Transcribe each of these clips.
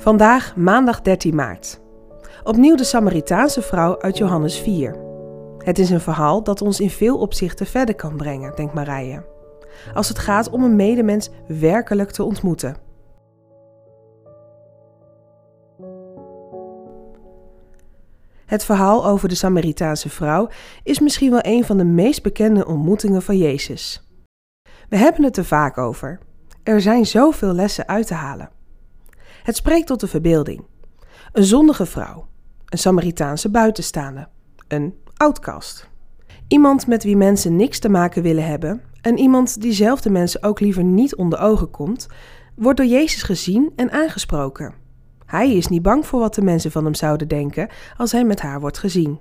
Vandaag maandag 13 maart. Opnieuw de Samaritaanse vrouw uit Johannes 4. Het is een verhaal dat ons in veel opzichten verder kan brengen, denkt Marije. Als het gaat om een medemens werkelijk te ontmoeten. Het verhaal over de Samaritaanse vrouw is misschien wel een van de meest bekende ontmoetingen van Jezus. We hebben het er vaak over. Er zijn zoveel lessen uit te halen. Het spreekt tot de verbeelding. Een zondige vrouw, een Samaritaanse buitenstaande, een outcast. Iemand met wie mensen niks te maken willen hebben en iemand diezelfde mensen ook liever niet onder ogen komt, wordt door Jezus gezien en aangesproken. Hij is niet bang voor wat de mensen van hem zouden denken als hij met haar wordt gezien.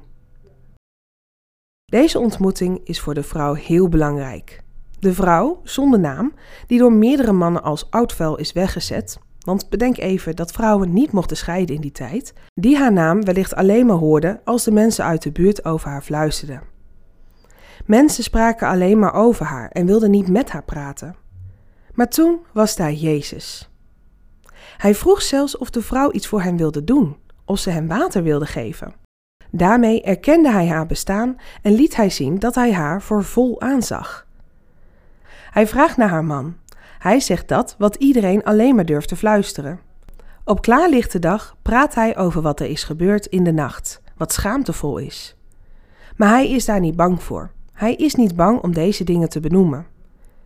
Deze ontmoeting is voor de vrouw heel belangrijk. De vrouw, zonder naam, die door meerdere mannen als oudvuil is weggezet, want bedenk even dat vrouwen niet mochten scheiden in die tijd, die haar naam wellicht alleen maar hoorden als de mensen uit de buurt over haar fluisterden. Mensen spraken alleen maar over haar en wilden niet met haar praten. Maar toen was daar Jezus. Hij vroeg zelfs of de vrouw iets voor hem wilde doen, of ze hem water wilde geven. Daarmee erkende hij haar bestaan en liet hij zien dat hij haar voor vol aanzag. Hij vraagt naar haar man. Hij zegt dat wat iedereen alleen maar durft te fluisteren. Op klaarlichte dag praat hij over wat er is gebeurd in de nacht, wat schaamtevol is. Maar hij is daar niet bang voor. Hij is niet bang om deze dingen te benoemen.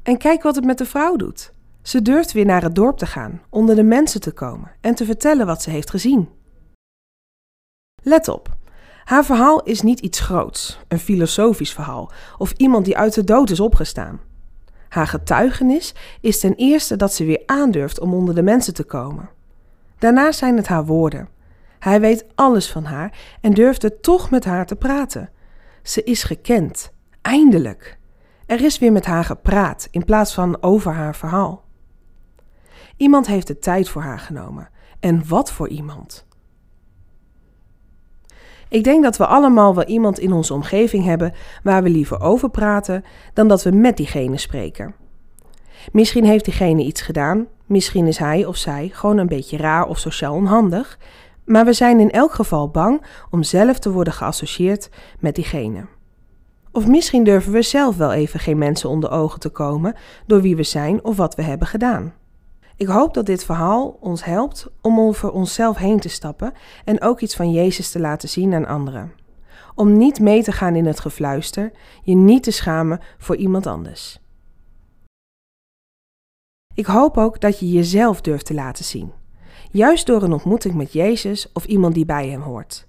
En kijk wat het met de vrouw doet. Ze durft weer naar het dorp te gaan, onder de mensen te komen en te vertellen wat ze heeft gezien. Let op, haar verhaal is niet iets groots, een filosofisch verhaal of iemand die uit de dood is opgestaan. Haar getuigenis is ten eerste dat ze weer aandurft om onder de mensen te komen. Daarna zijn het haar woorden. Hij weet alles van haar en durfde toch met haar te praten. Ze is gekend, eindelijk. Er is weer met haar gepraat in plaats van over haar verhaal. Iemand heeft de tijd voor haar genomen. En wat voor iemand? Ik denk dat we allemaal wel iemand in onze omgeving hebben waar we liever over praten dan dat we met diegene spreken. Misschien heeft diegene iets gedaan, misschien is hij of zij gewoon een beetje raar of sociaal onhandig, maar we zijn in elk geval bang om zelf te worden geassocieerd met diegene. Of misschien durven we zelf wel even geen mensen onder ogen te komen door wie we zijn of wat we hebben gedaan. Ik hoop dat dit verhaal ons helpt om over onszelf heen te stappen en ook iets van Jezus te laten zien aan anderen. Om niet mee te gaan in het gefluister, je niet te schamen voor iemand anders. Ik hoop ook dat je jezelf durft te laten zien, juist door een ontmoeting met Jezus of iemand die bij hem hoort.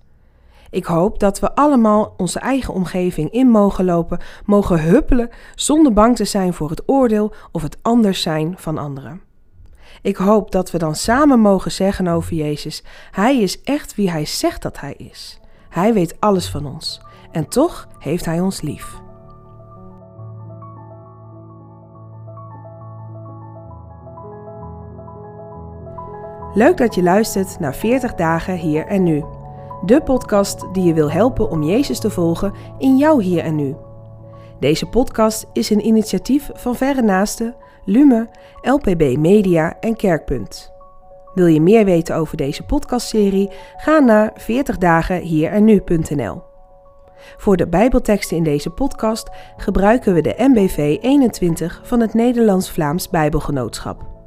Ik hoop dat we allemaal onze eigen omgeving in mogen lopen, mogen huppelen zonder bang te zijn voor het oordeel of het anders zijn van anderen. Ik hoop dat we dan samen mogen zeggen over Jezus: Hij is echt wie Hij zegt dat Hij is. Hij weet alles van ons en toch heeft Hij ons lief. Leuk dat je luistert naar 40 dagen hier en nu. De podcast die je wil helpen om Jezus te volgen in jouw hier en nu. Deze podcast is een initiatief van Verre Naasten Lume, LPB Media en Kerkpunt. Wil je meer weten over deze podcastserie? Ga naar 40 dagen hier en nu.nl. Voor de Bijbelteksten in deze podcast gebruiken we de MBV 21 van het Nederlands-Vlaams Bijbelgenootschap.